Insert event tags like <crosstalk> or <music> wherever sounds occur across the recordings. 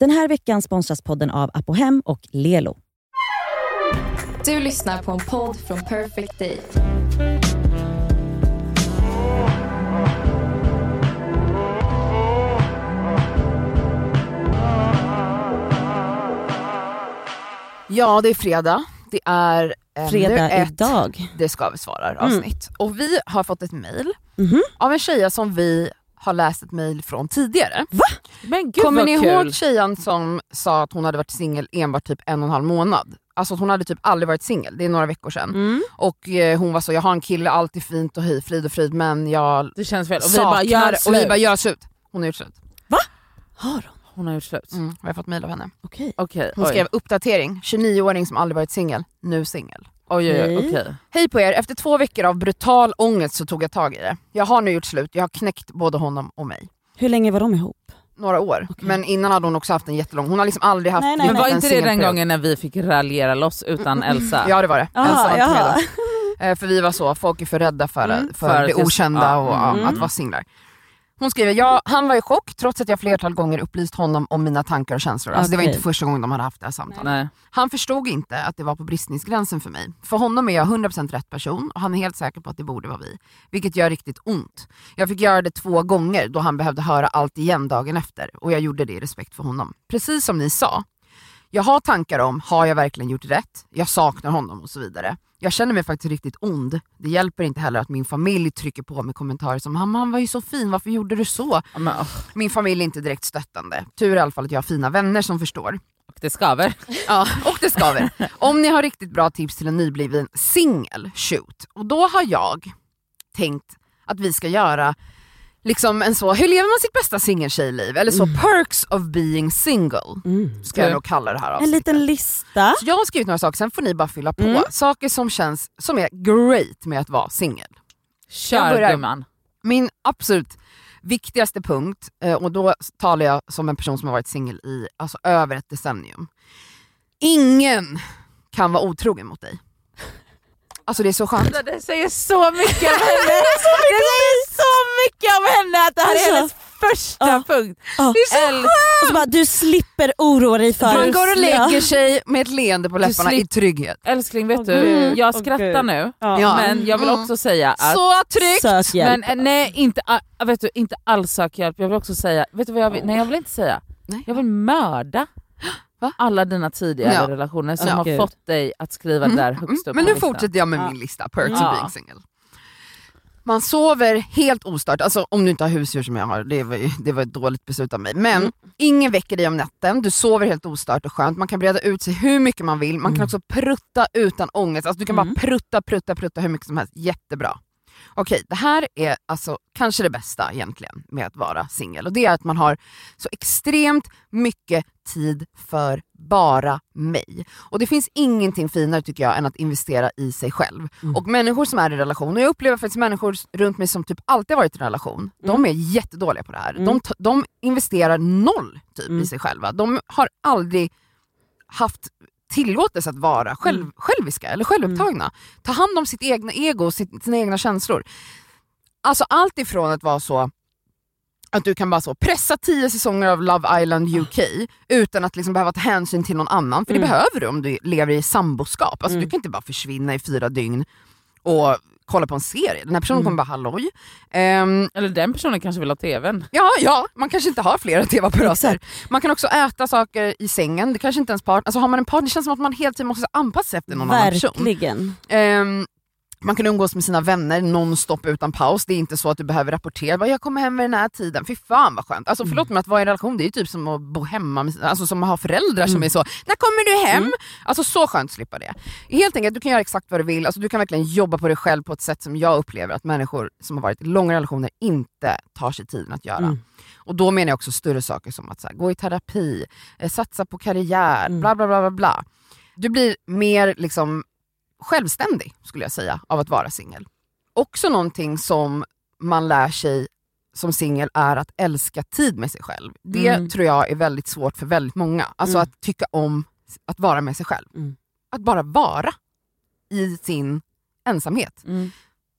Den här veckan sponsras podden av Apohem och Lelo. Du lyssnar på en podd från Perfect Day. Ja, det är fredag. Det är Fredag ett idag. Det ska vi svara avsnitt. Och vi har fått ett mail Mhm. av en tjeja som vi har läst ett mail från tidigare. Men gud Kommer vad ni kul. ihåg tjejen som sa att hon hade varit singel enbart typ en och en halv månad? Alltså hon hade typ aldrig varit singel, det är några veckor sedan. Mm. Och eh, hon var så, jag har en kille, allt är fint och hej, frid och frid men jag Det känns fel. Och vi saknar bara, gör och vi bara gör slut. Hon har gjort slut. Har hon? Hon har gjort slut. Mm, vi har fått mail av henne. Okej. Okej, Hon oj. skrev uppdatering, 29-åring som aldrig varit singel, nu singel. Oj, oj, oj, Okej. okej. Hej på er, efter två veckor av brutal ångest så tog jag tag i det. Jag har nu gjort slut, jag har knäckt både honom och mig. Hur länge var de ihop? Några år, Okej. men innan hade hon också haft en jättelång, hon har liksom aldrig haft Nej, nej, Men var inte det den gången när vi fick raljera loss utan Elsa? Ja det var det. Aha, Elsa var med då. Eh, För vi var så, folk är för rädda för, Mm. för, För det okända ja, och mm. att vara singlar. Hon skriver, ja, han var i chock trots att jag flertal gånger upplyst honom om mina tankar och känslor. Alltså, Det var inte första gången de hade haft det här samtalet. Nej. Han förstod inte att det var på bristningsgränsen för mig. För honom är jag 100% rätt person och han är helt säker på att det borde vara vi. Vilket gör riktigt ont. Jag fick göra det två gånger då han behövde höra allt igen dagen efter och jag gjorde det i respekt för honom. Precis som ni sa, jag har tankar om, har jag verkligen gjort rätt? Jag saknar honom och så vidare. Jag känner mig faktiskt riktigt ond. Det hjälper inte heller att min familj trycker på med kommentarer som “han han var ju så fin, varför gjorde du så?” Men, Min familj är inte direkt stöttande. Tur i alla fall att jag har fina vänner som förstår. och det skaver. <laughs> Ja, och det skaver. Om ni har riktigt bra tips till en nybliven singel, shoot. Och då har jag tänkt att vi ska göra liksom en så, hur lever man sitt bästa singeltjejliv? Eller så, perks of being single. Mm. Ska jag nog kalla det här En avsnittet. liten lista. Så jag har skrivit några saker, sen får ni bara fylla på. Mm. Saker som känns, som är great med att vara singel. Kör gumman. Min absolut viktigaste punkt, eh, och då talar jag som en person som har varit singel i alltså, över ett decennium. Ingen kan vara otrogen mot dig. Alltså det är så skönt. Det säger så mycket om henne. <laughs> Det säger så mycket om henne att det här är Alltså. hennes första punkt. Ja. El- Och så bara, du slipper oroa dig för... Man går och lägger sig med ett leende på läpparna i trygghet. Älskling vet du, jag skrattar nu men jag vill Mm. också säga att Så tryggt! Sök hjälp. Men eh, nej, inte, vet du, inte alls sök hjälp. Jag vill också säga, vet du vad jag vill? Nej jag vill inte säga. Nej. Jag vill mörda <gasps> Va? alla dina tidigare Ja. relationer som Ja. har Gud. fått dig att skriva Mm. där högst upp Men nu listan. fortsätter jag med Ja. min lista, perks Ja. of being single. Man sover helt ostört, alltså om du inte har husdjur som jag har, det var, ju- det var ett dåligt beslut av mig. Men Mm. ingen väcker dig om natten, du sover helt ostört och skönt, man kan breda ut sig hur mycket man vill, man kan också prutta utan ångest, alltså du kan Mm. bara prutta, prutta, prutta hur mycket som helst, jättebra. Okej, det här är alltså kanske det bästa egentligen med att vara singel och det är att man har så extremt mycket tid för bara mig. Och det finns ingenting finare tycker jag än att investera i sig själv. Mm. Och människor som är i relation, och jag upplever faktiskt människor runt mig som typ alltid varit i relation, de är jättedåliga på det här. Mm. De, de investerar noll typ Mm. i sig själva. De har aldrig haft tillåtelse att vara själv, Mm. själviska eller självupptagna. Ta hand om sitt egna ego och sitt, sina egna känslor. Alltså allt ifrån att vara så att du kan bara så pressa tio säsonger av Love Island UK utan att liksom behöva ta hänsyn till någon annan, för det Mm. behöver du om du lever i samboskap. Alltså, Mm. Du kan inte bara försvinna i fyra dygn och kolla på en serie. Den här personen Mm. kommer bara halloj. Ehm, Eller den personen kanske vill ha tvn. Ja, ja, man kanske inte har flera tv-apparater. Man kan också äta saker i sängen, det kanske inte ens partner, alltså har man en partner det känns som att man hela tiden måste anpassa sig efter någon annan person. Verkligen. Ehm, man kan umgås med sina vänner nonstop utan paus, det är inte så att du behöver rapportera, "Bara, jag kommer hem vid den här tiden, fy fan vad skönt. Alltså förlåt mig att vara i en relation, det är ju typ som att bo hemma, alltså som att ha föräldrar som är så, när kommer du hem? Alltså så skönt att slippa det. Helt enkelt, du kan göra exakt vad du vill, alltså, du kan verkligen jobba på dig själv på ett sätt som jag upplever att människor som har varit i långa relationer inte tar sig tiden att göra. Mm. Och då menar jag också större saker som att här, gå i terapi, eh, satsa på karriär, Mm. bla bla bla bla bla. Du blir mer liksom självständig skulle jag säga av att vara singel. Också någonting som man lär sig som singel är att älska tid med sig själv. Det Mm. tror jag är väldigt svårt för väldigt många. Alltså Mm. att tycka om att vara med sig själv. Mm. Att bara vara i sin ensamhet. Mm.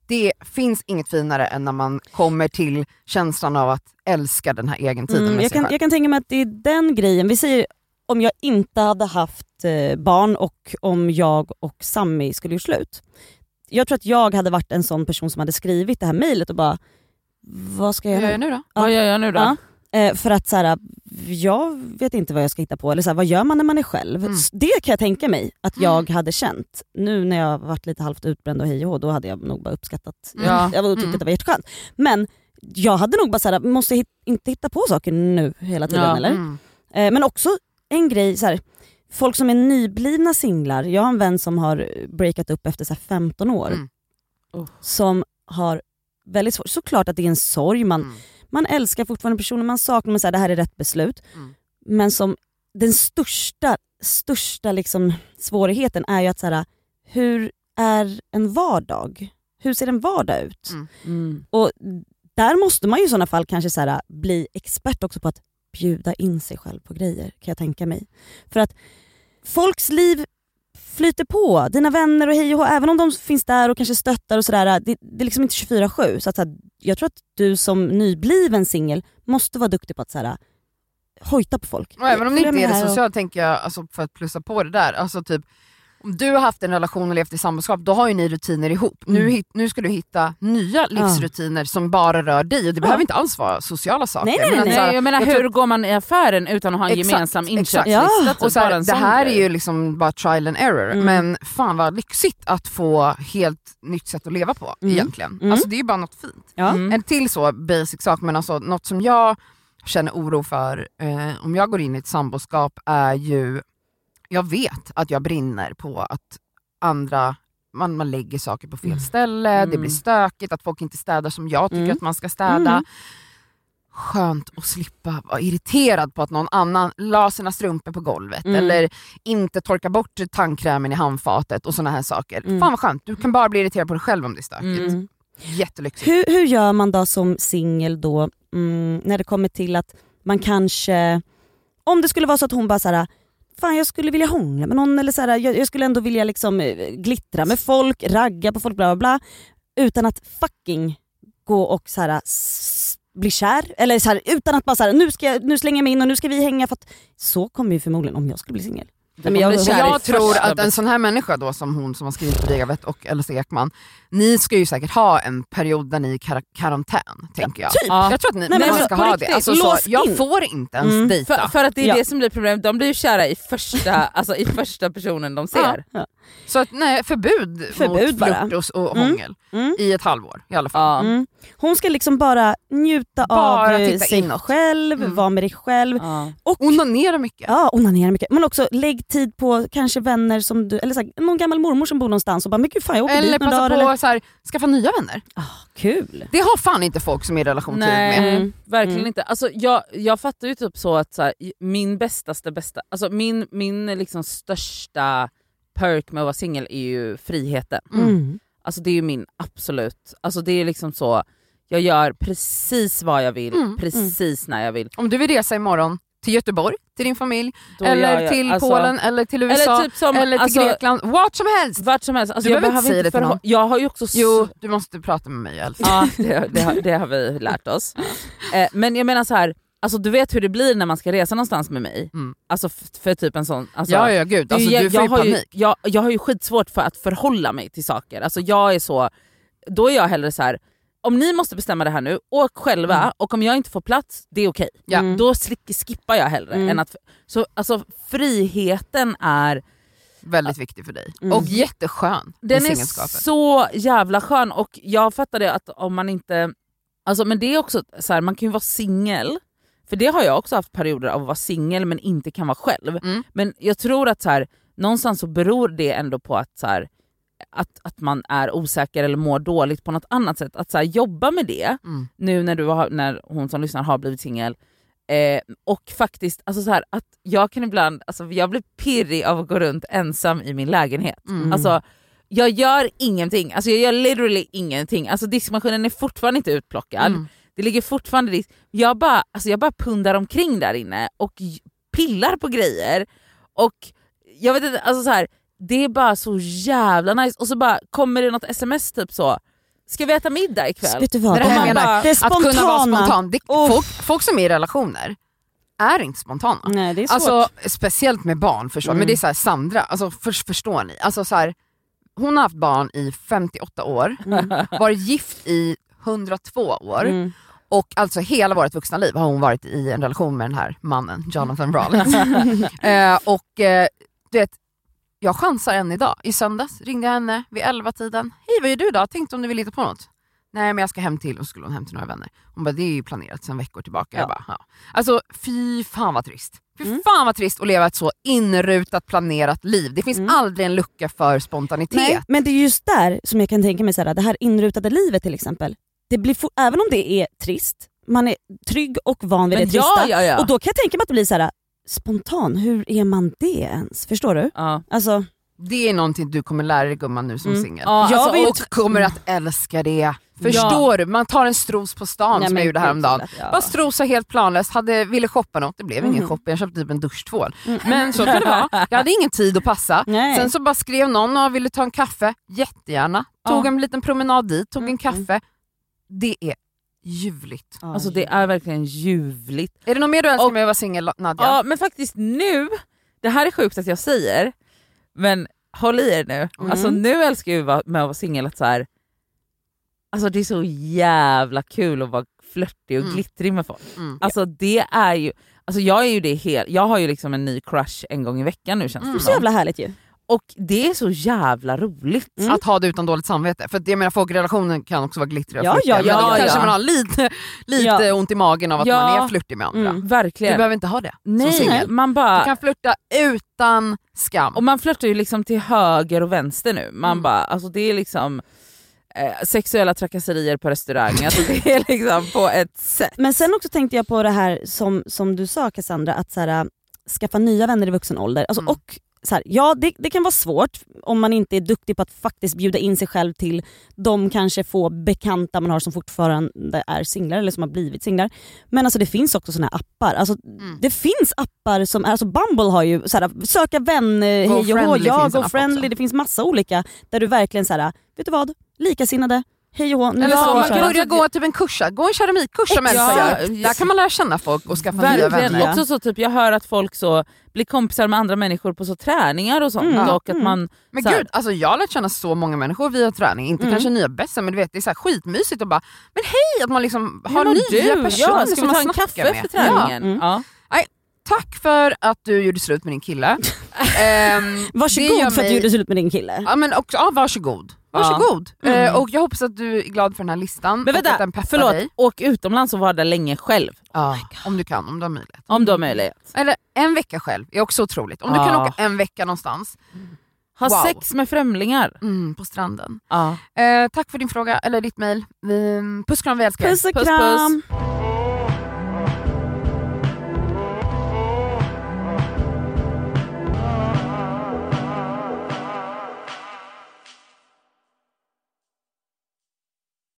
det finns inget finare än när man kommer till känslan av att älska den här egentiden Mm, med jag, sig kan, själv. jag kan tänka mig att det är den grejen, vi säger om jag inte hade haft eh, barn och om jag och Sammy skulle gjort slut. Jag tror att jag hade varit en sån person som hade skrivit det här mejlet och bara, vad ska jag göra jag nu? nu då? Ja. Vad gör jag nu då? Ja. Eh, för att så här, jag vet inte vad jag ska hitta på, eller så här, vad gör man när man är själv? Mm. Det kan jag tänka mig att jag hade känt. Nu när jag varit lite halvt utbränd och hej och då hade jag nog bara uppskattat, Ja. jag tyckte Mm. att det var jätteskönt. Men jag hade nog bara såhär, måste hit, inte hitta på saker nu hela tiden Ja. eller? Mm. Eh, men också en grej, så här, folk som är nyblivna singlar, jag har en vän som har breakat upp efter så här, 15 år. Mm. Oh. Som har väldigt svårt, såklart att det är en sorg, man, Mm. man älskar fortfarande personen man saknar men så här, det här är rätt beslut. Mm. Men som den största, största liksom svårigheten är ju att så här, hur är en vardag? Hur ser en vardag ut? Mm. Mm. Och där måste man ju i sådana fall kanske så här, bli expert också på att bjuda in sig själv på grejer kan jag tänka mig. För att folks liv flyter på, dina vänner och hej och hå, även om de finns där och kanske stöttar och sådär, det, det är liksom inte 24-7. Så att, jag tror att du som nybliven singel måste vara duktig på att så här, hojta på folk. Och även om det inte är det så, och- tänker jag, alltså, för att plussa på det där, alltså typ om du har haft en relation och levt i samboskap, då har ju ni rutiner ihop. Nu, Mm. hit, nu ska du hitta nya livsrutiner som bara rör dig och det behöver inte alls vara sociala saker. Nej, nej, men nej, så här, Nej, jag menar jag hur tror- går man i affären utan att ha en Exakt, gemensam inköpslista? Ja. typ, Och så här, det här är ju liksom bara trial and error, Mm. men fan vad lyxigt att få helt nytt sätt att leva på Mm. egentligen. Mm. Alltså det är ju bara något fint. Ja. Mm. En till så basic sak, men alltså något som jag känner oro för eh, om jag går in i ett samboskap är ju, jag vet att jag brinner på att andra man, man lägger saker på fel Mm. ställe, det Mm. blir stökigt, att folk inte städar som jag tycker Mm. att man ska städa. Mm. Skönt att slippa vara irriterad på att någon annan la sina strumpor på golvet Mm. eller inte torka bort tandkrämen i handfatet och såna här saker. Mm. Fan vad skönt, du kan bara bli irriterad på dig själv om det är stökigt. Mm. Jättelyxigt. Hur, hur gör man då som singel då mm, när det kommer till att man kanske, om det skulle vara så att hon bara såhär, fan jag skulle vilja hångla med någon eller såhär, jag, jag skulle ändå vilja liksom eh, glittra med folk, ragga på folk bla bla bla utan att fucking gå och så här, bli kär. Eller såhär, utan att bara såhär, nu, ska jag, nu slänger jag mig in och nu ska vi hänga för att så kommer ju förmodligen om jag skulle bli singel. Nej, men jag, jag tror att en sån här människa då som hon som har skrivit brevet och Elsa Ekman, ni ska ju säkert ha en period där ni är i kar- karantän, tänker jag. typ. Ja. Jag tror att ni, Nej, men man ska på ha riktigt, det. Alltså, så, jag får inte ens Mm. dejta. För, för att det är Ja. det som blir problemet, de blir ju kära i första, <laughs> alltså i första personen de ser. Så att, nej, förbud, Förbud mot bara. flört och, och Mm. hångel Mm. i ett halvår i alla fall. Ja. Mm. Hon ska liksom bara njuta Bara av titta sig inåt. själv, Mm. vara med dig själv. Ja. Och Onanera mycket. Ja, onanera mycket. Men också lägg tid på kanske vänner som du, eller så här, någon gammal mormor som bor någonstans och bara men gud fan jag åker Eller dit några passa dagar. på Eller... att så här, skaffa nya vänner. Kul. Det har fan inte folk som är i relation till med. Nej, Mm. verkligen Mm. inte. Alltså, jag, jag fattar ju typ så att så här, min bästaste bästa, alltså min, min liksom största perk med att vara singel är ju friheten. Mm. Mm. Alltså det är ju min absolut, alltså det är liksom så, jag gör precis vad jag vill, Mm, precis när jag vill. Om du vill resa imorgon till Göteborg, till din familj, Då eller jag- till alltså- Polen, eller till USA, Eller typ som, eller till alltså, Grekland, vart som helst! vart som helst. Alltså Du jag behöver inte säga det till någon. Jag har ju också... Jo, du måste prata med mig Elsa. Ja, det, det, har- det har vi lärt oss. Eh, men jag menar så här, alltså du vet hur det blir när man ska resa någonstans med mig. Mm. Alltså för typ en sån... Alltså, ja, ja gud, alltså, ju- du får ju har panik. jag, jag har ju skitsvårt för att förhålla mig till saker. Alltså jag är så, då är jag hellre så här. Om ni måste bestämma det här nu, åk själva Mm. och om jag inte får plats, det är okej. Ja. Mm. Då slick, skippar jag hellre. Mm. Än att, så alltså friheten är, Väldigt viktig för dig. Mm. Och jätteskön den är så jävla skön och jag fattar det att om man inte, alltså men det är också så här, man kan ju vara singel, för det har jag också haft perioder av att vara singel men inte kan vara själv. Mm. Men jag tror att så här, någonstans så beror det ändå på att, så här, att, att man är osäker eller mår dåligt på något annat sätt. Att så här, jobba med det Mm. nu när, du har, när hon som lyssnar har blivit singel. Eh, och faktiskt, alltså så här, att jag kan ibland, alltså jag blir pirrig av att gå runt ensam i min lägenhet. Mm. Alltså, jag gör ingenting, alltså jag gör literally ingenting. Alltså diskmaskinen är fortfarande inte utplockad. Mm. Det ligger fortfarande disk. Jag bara, alltså jag bara pundar omkring där inne och pillar på grejer. Och jag vet inte, alltså så här, det är bara så jävla nice. Och så bara kommer det något sms typ så, ska vi äta middag ikväll? Vet du vad? Det är det här menar. det är Att kunna vara spontana. spontan. Det, Oh. folk, folk som är i relationer är inte spontana. Nej det är svårt. Alltså speciellt med barn förstår Mm. men det är så här, Sandra, alltså, för, förstår ni? Alltså, så här, hon har haft barn i 58 år, <laughs> varit gift i 102 år Mm. och alltså hela vårt vuxna liv har hon varit i en relation med den här mannen, Jonathan Rollins. <laughs> eh, och eh, du vet, jag chansar än idag. I söndags ringde jag henne vid 11 tiden. Hej vad gör du då? Tänkte om du vill hitta på något? Nej men jag ska hem till, och skulle hon hem till några vänner. Hon bara, det är ju planerat sedan veckor tillbaka. Jag Ja. bara, ja. Alltså fy fan vad trist. Fy Mm. fan vad trist att leva ett så inrutat planerat liv. Det finns Mm. aldrig en lucka för spontanitet. Nej, men det är just där som jag kan tänka mig, så här, det här inrutade livet till exempel. Det blir även om det är trist, man är trygg och van vid Men det trista. ja, ja, ja. Och då kan jag tänka mig att det blir så här, spontan, hur är man det ens? Förstår du? ja. Alltså, Det är någonting du kommer lära dig gumman nu som Mm. singel. Ja, alltså, och kommer att älska det. Förstår du? Man tar en stros på stan nej, som jag gjorde häromdagen. ja. Bara strosa helt planlöst, hade, ville shoppa något, det blev ingen Mhm. shopping, jag köpte typ en duschtvål. Mm. Men så kan det vara, jag hade ingen tid att passa. Nej. Sen så bara skrev någon och ville ta en kaffe, jättegärna. Tog Ja. en liten promenad dit, tog Mm, en kaffe. Det är ljuvligt. Ja, Alltså det är verkligen ljuvligt. Är det något mer du Och- med att vara singel Nadja? Ja men faktiskt nu, det här är sjukt att jag säger, men håll i er nu. Mm. Alltså nu älskar jag med att vara singel att så här, alltså det är så jävla kul att vara flörtig och Mm. glittrig med folk. Mm. Alltså det är ju, alltså jag är ju det helt, jag har ju liksom en ny crush en gång i veckan nu känns Mm. det Så som. jävla härligt ju. Och det är så jävla roligt. Mm. Att ha det utan dåligt samvete. För jag menar folk i relationen kan också vara glittriga och Ja, flörtiga. ja, men ja, kanske ja. man har lite, lite Ja. ont i magen av att Ja. man är flörtig med andra. Mm. Du Verkligen. behöver inte ha det som Nej, singel. man Du bara, kan flirta utan skam. och man flörtar ju liksom till höger och vänster nu. Man Mm. bara, alltså det är liksom eh, sexuella trakasserier på restaurang, alltså det är liksom på ett sätt. Men sen också tänkte jag på det här som, som du sa Cassandra, att så här, skaffa nya vänner i vuxen ålder. Alltså, Mm. och, så här, ja det, det kan vara svårt om man inte är duktig på att faktiskt bjuda in sig själv till de kanske få bekanta man har som fortfarande är singlar eller som har blivit singlar. Men alltså det finns också såna här appar. Alltså, Mm. Det finns appar som, alltså Bumble har ju så här, söka vän, eh, hej och hå, ja Go Friendly, det finns massa olika där du verkligen så här, vet du vad, likasinnade, hej och nu Eller så, man köra. börja gå typ en kurs, gå en keramikkurs som Elsa Ja, gör. Där kan man lära känna folk och skaffa nya Verkligen. vänner. Ja. Också så typ, jag hör att folk så blir kompisar med andra människor på så träningar och sånt. Mm. Och att Mm. man, Men så här- gud, alltså jag har lärt känna så många människor via träning, inte Mm. kanske nya bästa men du vet det är så här skitmysigt att bara, men hej att man liksom har nya du? personer ja, ska som vi man ta en snackar kaffe med. efter träningen? Mm. Ja. Tack för att du gjorde slut med din kille. <laughs> <laughs> Gör Varsågod för att du gjorde slut med din kille. Ja men också, ja, varsågod. Varsågod. Mm. Eh, och jag hoppas att du är glad för den här listan Men och att vänta, den peppar förlåt. dig. Åk utomlands och var där länge själv. Ja, om du kan, om du har möjlighet. Om du har möjlighet. Eller en vecka själv är också otroligt. Om du kan Ja. åka en vecka någonstans Ha Wow. sex med främlingar. mm, på stranden. Ja. Eh, tack för din fråga, eller ditt mail. Vi, puss kram, vi älskar er. Puss och Puss, kram! puss.